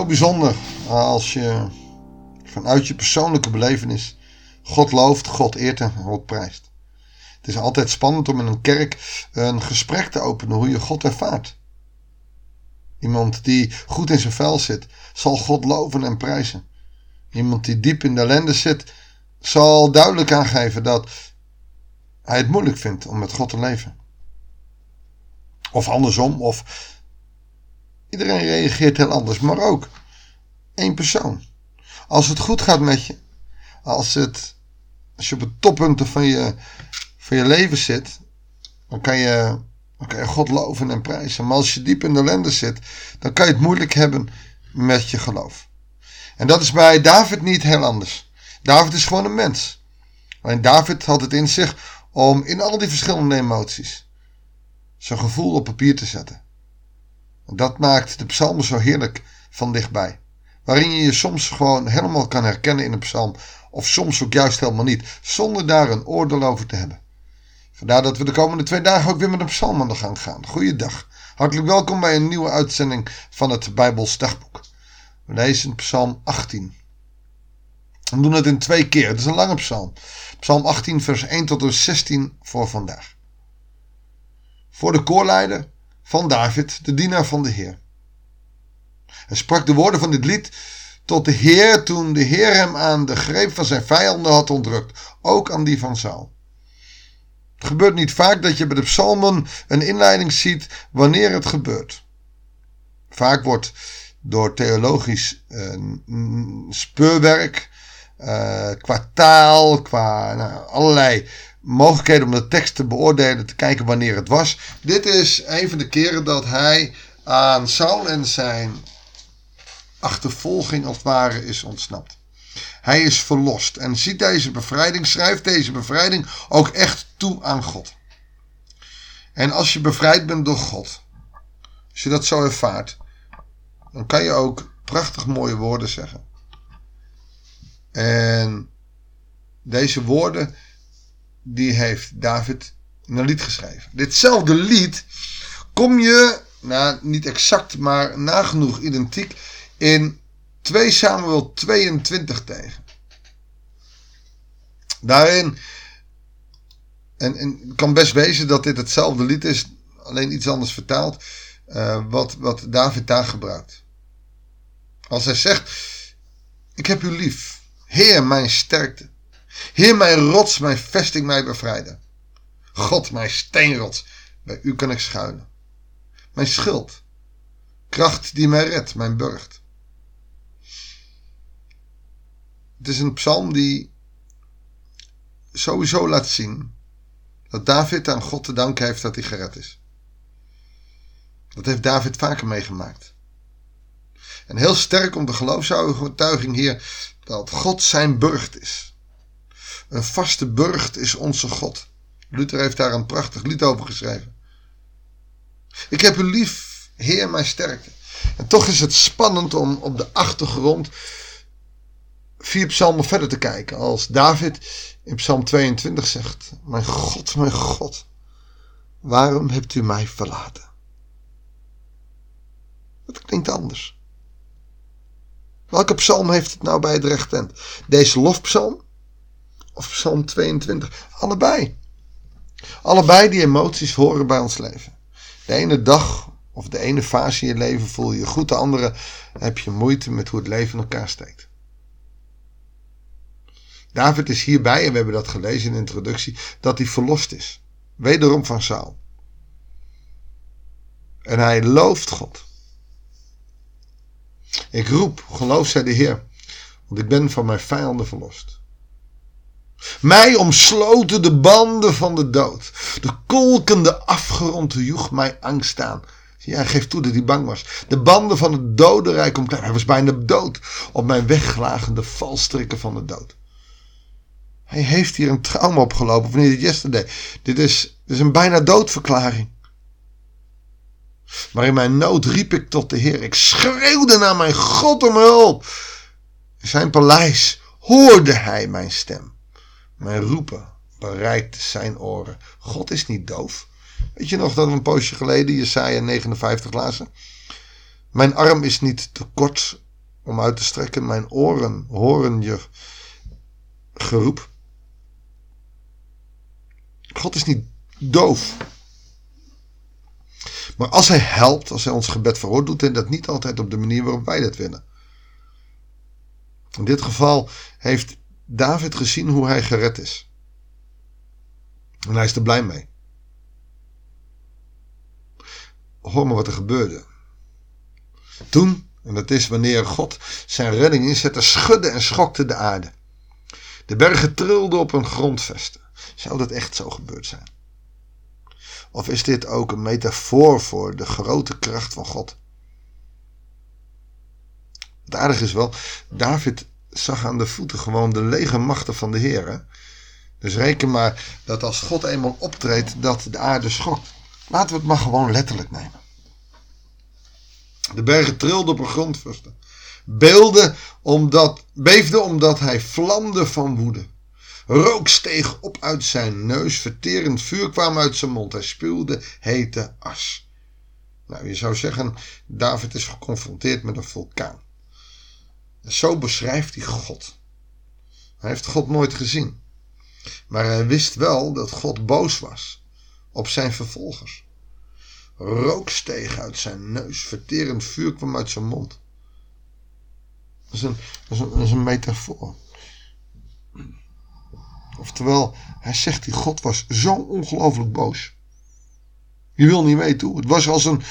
Zo bijzonder als je vanuit je persoonlijke belevenis God looft, God eert en God prijst. Het is altijd spannend om in een kerk een gesprek te openen hoe je God ervaart. Iemand die goed in zijn vel zit, zal God loven en prijzen. Iemand die diep in de ellende zit, zal duidelijk aangeven dat hij het moeilijk vindt om met God te leven. Of andersom, of iedereen reageert heel anders, maar ook één persoon. Als het goed gaat met je, als, het, als je op het toppunten van je, van je leven zit, dan kan, je, dan kan je God loven en prijzen. Maar als je diep in de ellende zit, dan kan je het moeilijk hebben met je geloof. En dat is bij David niet heel anders. David is gewoon een mens. Alleen David had het in zich om in al die verschillende emoties zijn gevoel op papier te zetten. Dat maakt de psalmen zo heerlijk van dichtbij. Waarin je je soms gewoon helemaal kan herkennen in een psalm, of soms ook juist helemaal niet, zonder daar een oordeel over te hebben. Vandaar dat we de komende twee dagen ook weer met een psalm aan de gang gaan. Goeiedag. Hartelijk welkom bij een nieuwe uitzending van het Bijbels Dagboek. We lezen Psalm 18. We doen het in twee keer. Het is een lange psalm. Psalm 18, vers 1 tot en 16 voor vandaag. Voor de koorleider van David, de dienaar van de Heer. Hij sprak de woorden van dit lied tot de Heer toen de Heer hem aan de greep van zijn vijanden had ontrukt, ook aan die van Saul. Het gebeurt niet vaak dat je bij de psalmen een inleiding ziet wanneer het gebeurt. Vaak wordt door theologisch uh, speurwerk, uh, qua taal, qua nou, allerlei mogelijkheden om de tekst te beoordelen, te kijken wanneer het was. Dit is een van de keren dat hij aan Saul en zijn achtervolging als het ware is ontsnapt. Hij is verlost en ziet deze bevrijding, schrijft deze bevrijding ook echt toe aan God. En als je bevrijd bent door God, als je dat zo ervaart, dan kan je ook prachtig mooie woorden zeggen. En deze woorden, die heeft David een lied geschreven. Ditzelfde lied kom je, nou niet exact, maar nagenoeg identiek in 2 Samuel 22 tegen. Daarin, en, het kan best wezen dat dit hetzelfde lied is, alleen iets anders vertaald, uh, wat, wat David daar gebruikt. Als hij zegt, ik heb u lief, Heer mijn sterkte, Heer mijn rots, mijn vesting, mijn bevrijder. God mijn steenrots, bij u kan ik schuilen. Mijn schild, kracht die mij redt, mijn burcht. Het is een psalm die sowieso laat zien dat David aan God te danken heeft dat hij gered is. Dat heeft David vaker meegemaakt. En heel sterk om de geloofsovertuiging hier dat God zijn burcht is. Een vaste burcht is onze God. Luther heeft daar een prachtig lied over geschreven. Ik heb u lief, Heer mijn sterkte. En toch is het spannend om op de achtergrond vier psalmen verder te kijken. Als David in psalm 22 zegt: Mijn God, mijn God, waarom hebt u mij verlaten? Dat klinkt anders. Welke psalm heeft het nou bij het recht? Deze lofpsalm of psalm 22? Allebei. Allebei die emoties horen bij ons leven. De ene dag of de ene fase in je leven voel je je goed, de andere heb je moeite met hoe het leven in elkaar steekt. David is hierbij, en we hebben dat gelezen in de introductie, dat hij verlost is. Wederom van Saul. En hij looft God. Ik roep, geloof zij de Heer, want ik ben van mijn vijanden verlost. Mij omsloten de banden van de dood. De kolkende afgrond joeg mij angst aan. Ja, hij geeft toe dat hij bang was. De banden van het dodenrijk omkleed. Hij was bijna dood. Op mijn wegglagende valstrikken van de dood. Hij heeft hier een trauma opgelopen van dit yesterday. Dit is, dit is een bijna doodverklaring. Maar in mijn nood riep ik tot de Heer. Ik schreeuwde naar mijn God om hulp. In zijn paleis hoorde hij mijn stem. Mijn roepen bereikte zijn oren. God is niet doof. Weet je nog dat we een poosje geleden Jesaja 59 lazen? Mijn arm is niet te kort om uit te strekken. Mijn oren horen je geroep. God is niet doof. Maar als hij helpt, als hij ons gebed verhoort, doet hij dat niet altijd op de manier waarop wij dat willen. In dit geval heeft David gezien hoe hij gered is. En hij is er blij mee. Hoor maar wat er gebeurde. Toen, en dat is wanneer God zijn redding inzette, schudde en schokte de aarde. De bergen trilden op hun grondvesten. Zou dat echt zo gebeurd zijn? Of is dit ook een metafoor voor de grote kracht van God? Het aardige is wel, David zag aan de voeten gewoon de lege machten van de Heer. Dus reken maar dat als God eenmaal optreedt, dat de aarde schokt. Laten we het maar gewoon letterlijk nemen. De bergen trilden op een. Beelden omdat, beefden omdat hij vlamde van woede. Rook steeg op uit zijn neus, verterend vuur kwam uit zijn mond. Hij spuwde hete as. Nou, je zou zeggen, David is geconfronteerd met een vulkaan. Zo beschrijft hij God. Hij heeft God nooit gezien. Maar hij wist wel dat God boos was op zijn vervolgers. Rook steeg uit zijn neus, verterend vuur kwam uit zijn mond. Dat is een, dat is een, dat is een metafoor. Oftewel, hij zegt die God was zo ongelooflijk boos. Je wil niet weten hoe. Het was als een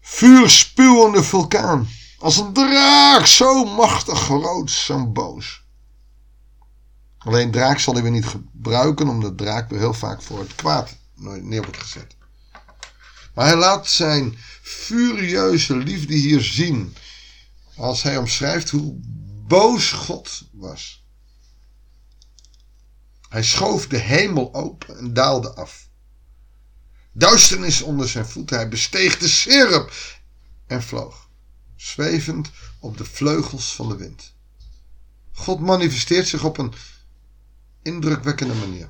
vuurspuwende vulkaan. Als een draak, zo machtig groot, zo boos. Alleen draak zal hij weer niet gebruiken, omdat draak weer heel vaak voor het kwaad neer wordt gezet. Maar hij laat zijn furieuze liefde hier zien. Als hij omschrijft hoe boos God was. Hij schoof de hemel open en daalde af. Duisternis onder zijn voeten. Hij besteeg de sirup en vloog, zwevend op de vleugels van de wind. God manifesteert zich op een indrukwekkende manier.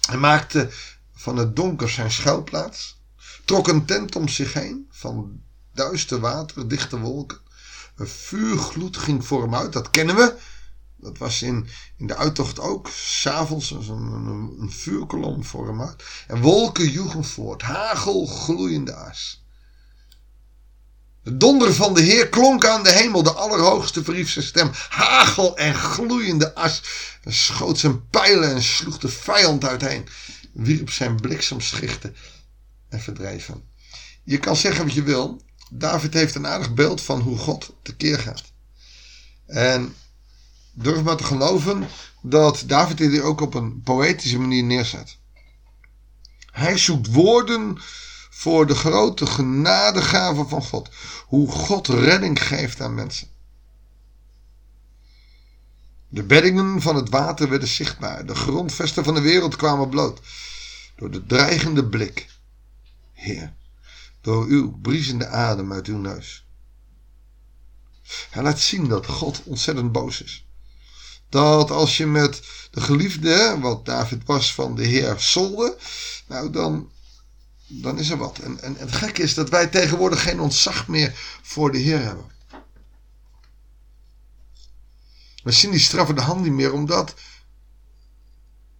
Hij maakte van het donker zijn schuilplaats, trok een tent om zich heen van duister water, dichte wolken. Een vuurgloed ging voor hem uit, dat kennen we. Dat was in, in de uittocht ook. S'avonds een, een, een vuurkolom voor hem uit. En wolken joegen voort. Hagel gloeiende as. De donder van de Heer klonk aan de hemel. De Allerhoogste verhief stem. Hagel en gloeiende as. Schoot zijn pijlen en sloeg de vijand uiteen. Wierp zijn bliksemschichten en verdreef. Je kan zeggen wat je wil. David heeft een aardig beeld van hoe God tekeer gaat. En durf maar te geloven dat David dit ook op een poëtische manier neerzet. Hij zoekt woorden voor de grote genadegave van God. Hoe God redding geeft aan mensen. De beddingen van het water werden zichtbaar. De grondvesten van de wereld kwamen bloot. Door de dreigende blik. Heer, door uw briesende adem uit uw neus. Hij laat zien dat God ontzettend boos is dat als je met de geliefde, wat David was van de Heer, solde, nou dan, dan is er wat. En, en, en het gekke is dat wij tegenwoordig geen ontzag meer voor de Heer hebben. We zien die straffende hand niet meer omdat,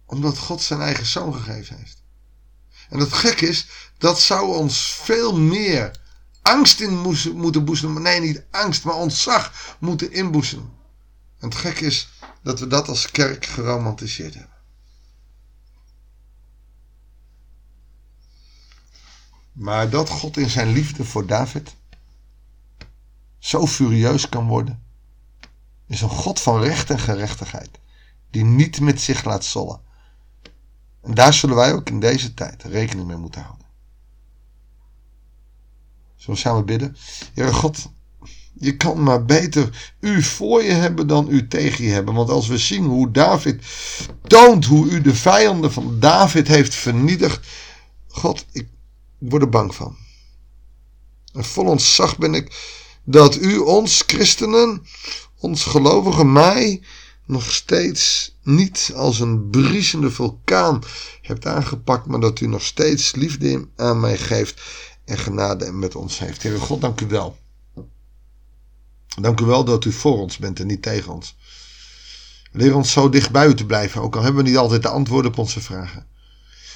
omdat God zijn eigen zoon gegeven heeft. En het gek is, dat zou ons veel meer angst in moeten boezemen. Nee, niet angst, maar ontzag moeten inboezemen. En het gek is dat we dat als kerk geromantiseerd hebben. Maar dat God in zijn liefde voor David zo furieus kan worden, is een God van recht en gerechtigheid, die niet met zich laat zollen. En daar zullen wij ook in deze tijd rekening mee moeten houden. Zullen we samen bidden? Heere God, je kan maar beter u voor je hebben dan u tegen je hebben. Want als we zien hoe David toont hoe u de vijanden van David heeft vernietigd. God, ik word er bang van. En vol ontzag ben ik dat u ons christenen, ons gelovige mij, nog steeds niet als een briesende vulkaan hebt aangepakt, maar dat u nog steeds liefde aan mij geeft en genade met ons heeft. Heer God, dank u wel. Dank u wel dat u voor ons bent en niet tegen ons. Leer ons zo dicht bij u te blijven, ook al hebben we niet altijd de antwoorden op onze vragen.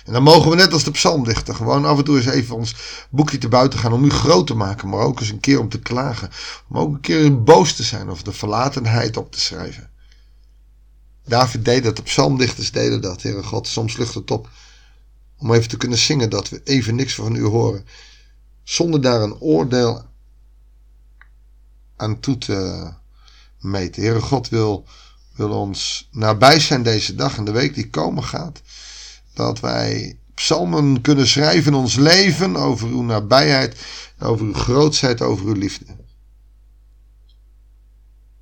En dan mogen we net als de psalmdichter gewoon af en toe eens even ons boekje te buiten gaan om u groot te maken, maar ook eens een keer om te klagen. Om ook een keer boos te zijn of de verlatenheid op te schrijven. David deed dat, de psalmdichters deden dat, Heere God. Soms lucht het op om even te kunnen zingen dat we even niks van u horen. Zonder daar een oordeel aan toe te meten. Heere God wil, wil ons nabij zijn deze dag en de week die komen gaat. Dat wij psalmen kunnen schrijven in ons leven over uw nabijheid, over uw grootsheid, over uw liefde.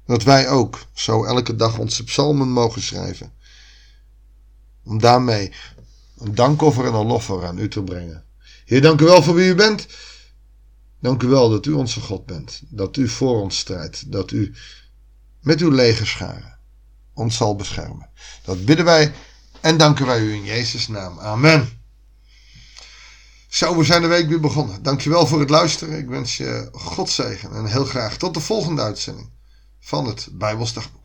Dat wij ook zo elke dag onze psalmen mogen schrijven. Om daarmee een dankoffer en een loffer aan u te brengen. Heer, dank u wel voor wie u bent. Dank u wel dat u onze God bent. Dat u voor ons strijdt. Dat u met uw legerscharen ons zal beschermen. Dat bidden wij en danken wij u in Jezus' naam. Amen. Zo, we zijn de week weer begonnen. Dankjewel voor het luisteren. Ik wens je God zegen en heel graag tot de volgende uitzending van het Bijbelsdagboek.